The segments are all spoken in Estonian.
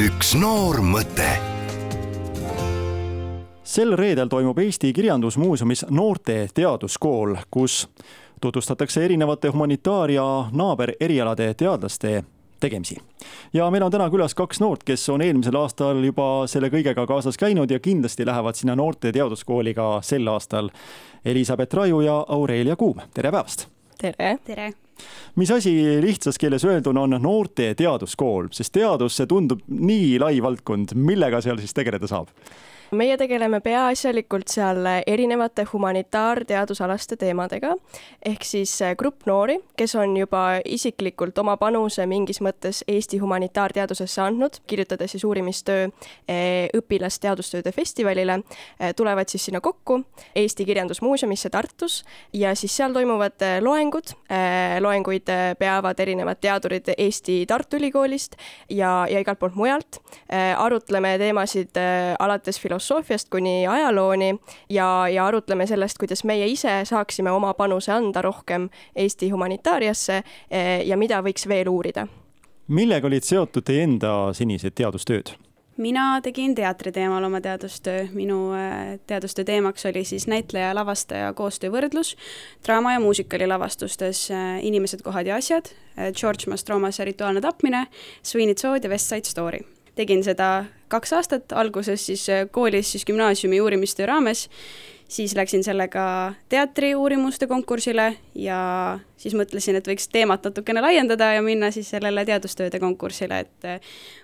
üks noor mõte sel reedel toimub Eesti Kirjandusmuuseumis noorte teaduskool, kus tutvustatakse erinevate humanitaar- ja naabererialade teadlaste tegemisi. ja meil on täna külas kaks noort, kes on eelmisel aastal juba selle kõigega kaasas käinud ja kindlasti lähevad sinna noorte teaduskooli ka sel aastal. Elizabeth Raju ja Aurelia Kuum, tere päevast! tere! tere! Mis asi lihtsas keeles öelduna on noorte teaduskool, sest teadus, see tundub nii lai valdkond, millega seal siis tegeleda saab? Meie tegeleme peaasjalikult seal erinevate humanitaarteadusalaste teemadega, ehk siis eh, grupp noori, kes on juba isiklikult oma panuse mingis mõttes Eesti humanitaarteadusesse andnud, kirjutades siis uurimistöö eh, õpilasteadustööde festivalile, eh, tulevad siis sinna kokku Eesti Kirjandusmuuseumisse Tartus ja siis seal toimuvad loengud, loenguid peavad erinevad teadurid Eesti Tartu Ülikoolist ja, ja igalt poolt mujalt, arutleme teemasid alates filosoofiast, filosoofiast kuni ajalooni ja, ja arutleme sellest, kuidas meie ise saaksime oma panuse anda rohkem Eesti humanitaariasse eh, ja mida võiks veel uurida. millega olid seotud teie enda senised teadustööd? mina tegin teatri teemal oma teadustöö, minu eh, teadustöö teemaks oli siis näitleja, lavastaja koostöövõrdlus draama ja muusikali lavastustes eh, Inimesed, kohad ja asjad, George Mastromase Rituaalne tapmine, Sweeney Todd ja West Side Story tegin seda kaks aastat, alguses siis äh, koolis siis gümnaasiumi uurimistöö raames, siis läksin sellega teatri uurimuste konkursile ja siis mõtlesin, et võiks teemat natukene laiendada ja minna siis sellele teadustööde konkursile, et äh,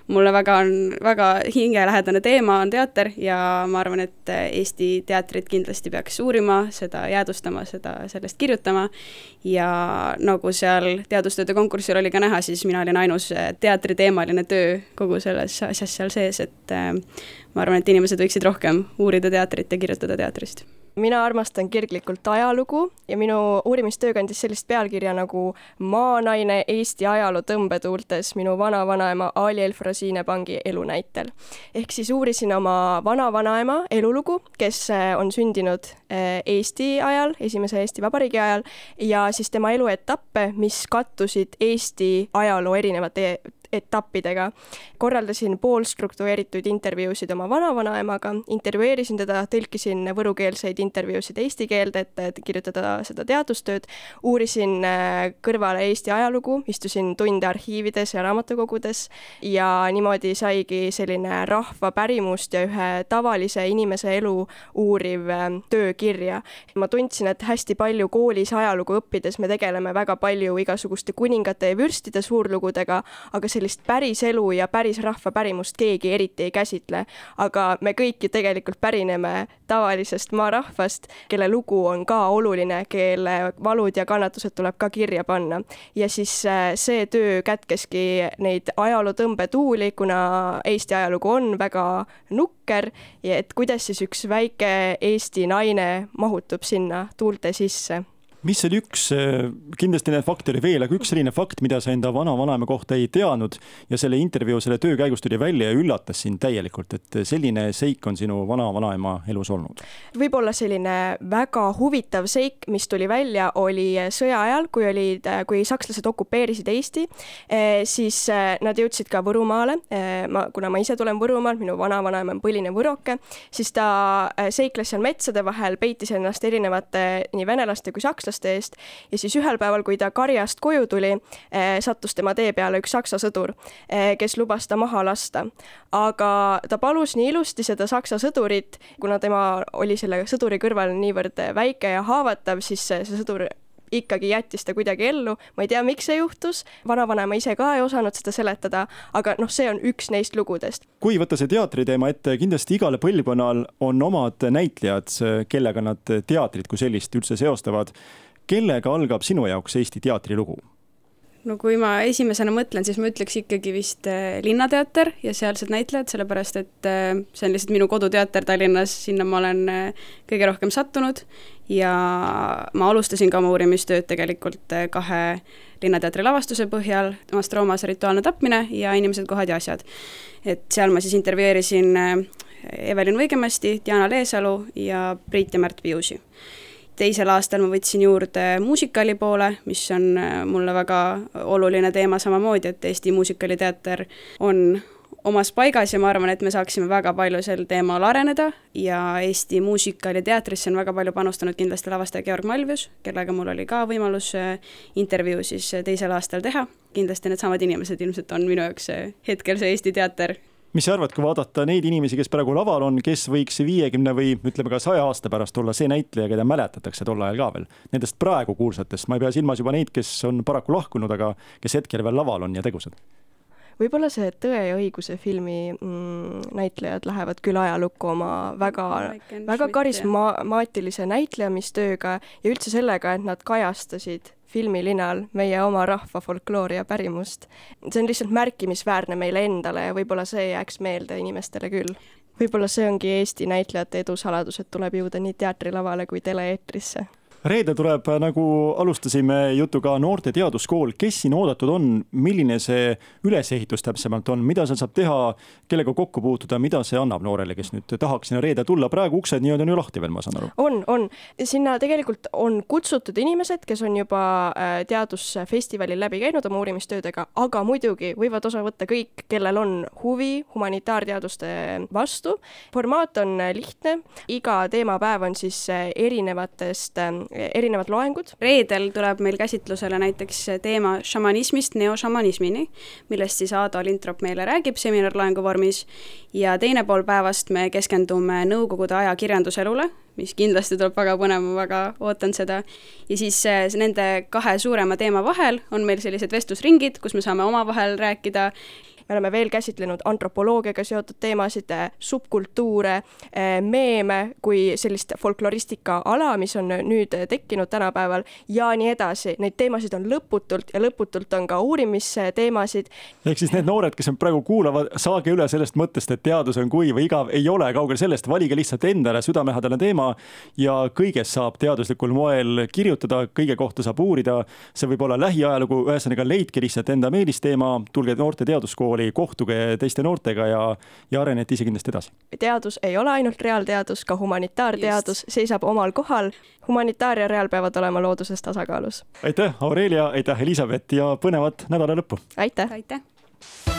mulle väga on, väga hingelähedane teema on teater ja ma arvan, et äh, Eesti teatrit kindlasti peaks uurima, seda jäädvustama, seda, sellest kirjutama. Ja nagu seal teadustööde konkursil oli ka näha, siis mina olin ainus äh, teatriteemaline töö kogu selles asjas seal sees, et ma arvan, et inimesed võiksid rohkem uurida teatrit ja kirjutada teatrist mina armastan kirglikult ajalugu ja minu uurimistöö kandis sellist pealkirja nagu Maanaine Eesti ajaloo tõmbetuultes minu vanavanaema Ali Elfrosine Pangi elunäitel. ehk siis uurisin oma vanavanaema elulugu, kes äh, on sündinud äh, Eesti ajal, esimese Eesti Vabariigi ajal ja siis tema eluetappe, mis kattusid Eesti ajaloo erinevate etappidega. korraldasin poolstruktureeritud intervjuusid oma vanavanaemaga, intervjueerisin teda, tõlkisin võrukeelseid intervjuusid eesti keelde, et, kirjutada seda teadustööd, uurisin äh, kõrvale Eesti ajalugu, istusin tunde arhiivides ja raamatukogudes ja niimoodi saigi selline rahva pärimust ja ühe tavalise inimese elu uuriv äh, töö kirja. ma tundsin, et hästi palju koolis ajalugu õppides me tegeleme väga palju igasuguste kuningate ja vürstide suurlugudega, aga sellist päris elu ja päris rahva pärimust keegi eriti ei käsitle. aga me kõik ju tegelikult pärineme tavalisest maarahvast, kelle lugu on ka oluline, kelle valud ja kannatused tuleb ka kirja panna. ja siis äh, see töö kätkeski neid ajaloo tõmbetuuli, kuna Eesti ajalugu on väga nukker ja et kuidas siis üks väike Eesti naine mahutub sinna tuulte sisse mis oli üks, äh, kindlasti neid fakte oli veel, aga üks selline fakt, mida sa enda vanavanaema kohta ei teadnud ja selle intervjuu, selle töö käigus tuli välja ja üllatas sind täielikult, et selline seik on sinu vanavanaema elus olnud? võib-olla selline väga huvitav seik, mis tuli välja, oli sõja ajal, kui olid, kui sakslased okupeerisid Eesti, eh, siis nad jõudsid ka Võrumaale. Ma, kuna ma ise tulen Võrumaalt, minu vanavanaema on põline võroke, siis ta seikles seal metsade vahel, peitis ennast erinevate nii venelaste kui sakslaste liitlaste eest ja siis ühel päeval, kui ta karjast koju tuli eh,, sattus tema tee peale üks saksa sõdur eh,, kes lubas ta maha lasta. aga ta palus nii ilusti seda saksa sõdurit, kuna tema oli selle sõduri kõrval niivõrd väike ja haavatav, siis see, sõdur ikkagi jättis ta kuidagi ellu, ma ei tea, miks see juhtus, vanavanem ise ka ei osanud seda seletada, aga noh, see on üks neist lugudest. kui võtta see teatriteema ette, kindlasti igal põlvkonnal on omad näitlejad, kellega nad teatrit kui sellist üldse seostavad kellega algab sinu jaoks Eesti teatrilugu? no kui ma esimesena mõtlen, siis ma ütleks ikkagi vist äh, Linnateater ja sealsed näitlejad, sellepärast et äh, see on lihtsalt minu koduteater Tallinnas, sinna ma olen äh, kõige rohkem sattunud ja ma alustasin ka oma uurimistööd tegelikult kahe Linnateatri lavastuse põhjal, temast Roomase rituaalne tapmine ja Inimesed, kohad ja asjad. et seal ma siis intervjueerisin Evelin Võigemasti, Diana Leesalu ja Priit ja Märt Viusi teisel aastal ma võtsin juurde muusikali poole, mis on äh, mulle väga oluline teema samamoodi, et Eesti Muusikaliteater on omas paigas ja ma arvan, et me saaksime väga palju sel teemal areneda ja Eesti Muusikal ja teatrisse on väga palju panustanud kindlasti lavastaja Georg Malvius, kellega mul oli ka võimalus äh, intervjuu siis äh, teisel aastal teha. kindlasti needsamad inimesed ilmselt on minu jaoks hetkel see Eesti teater mis sa arvad, kui vaadata neid inimesi, kes praegu laval on, kes võiks viiekümne või ütleme ka saja aasta pärast olla see näitleja, keda mäletatakse tol ajal ka veel, nendest praegu kuulsatest, ma ei pea silmas juba neid, kes on paraku lahkunud, aga kes hetkel veel laval on ja tegusad. Võib-olla see Tõe ja õiguse filmi mm, näitlejad lähevad küll ajalukku oma väga, väga karismaatilise näitlejamistööga ja üldse sellega, et nad kajastasid filmilinal meie oma rahva folkloori ja pärimust. see on lihtsalt märkimisväärne meile endale ja võib-olla see jääks meelde inimestele küll. võib-olla see ongi Eesti näitlejate edu saladus, et tuleb jõuda nii teatrilavale kui tele-eetrisse reede tuleb, äh, nagu alustasime jutuga, Noorte Teaduskool, kes siin oodatud on, milline see ülesehitus täpsemalt on, mida seal saab teha, kellega kokku puutuda, mida see annab noorele, kes nüüd tahaks sinna reede tulla, praegu uksed nii-öelda on ju lahti veel, ma saan aru? on, on, sinna tegelikult on kutsutud inimesed, kes on juba äh, teadusfestivalil läbi käinud oma uurimistöödega, aga muidugi võivad osa võtta kõik, kellel on huvi humanitaarteaduste vastu. formaat on lihtne, iga teemapäev on siis äh, erinevatest erinevad loengud. reedel tuleb meil käsitlusele näiteks teema šamanismist neošamanismini, millest siis Aado Lintrop meile räägib seminarloengu vormis ja teine pool päevast me keskendume Nõukogude aja kirjanduselule, mis kindlasti tuleb väga põnev, ma väga ootan seda. ja siis eh, nende kahe suurema teema vahel on meil sellised vestlusringid, kus me saame omavahel rääkida me oleme veel käsitlenud antropoloogiaga seotud teemasid, subkultuure, meeme kui sellist folkloristika ala, mis on nüüd tekkinud tänapäeval ja nii edasi. Neid teemasid on lõputult ja lõputult on ka uurimisteemasid. ehk siis need noored, kes praegu kuulavad, saage üle sellest mõttest, et teadus on kuiv või igav, ei ole, kaugel sellest, valige lihtsalt endale südamelähedane teema ja kõigest saab teaduslikul moel kirjutada, kõige kohta saab uurida. see võib olla lähiajalugu, ühesõnaga leidke lihtsalt enda meelisteema, tulge noorte teaduskooli ülikooli, kohtuge teiste noortega ja, ja arenete ise kindlasti edasi. teadus ei ole ainult reaalteadus, ka humanitaarteadus Just. seisab omal kohal. humanitaar ja reaal peavad olema looduses tasakaalus. aitäh, Aurelia, aitäh, Elizabeth ja põnevat nädala lõppu! aitäh, aitäh.!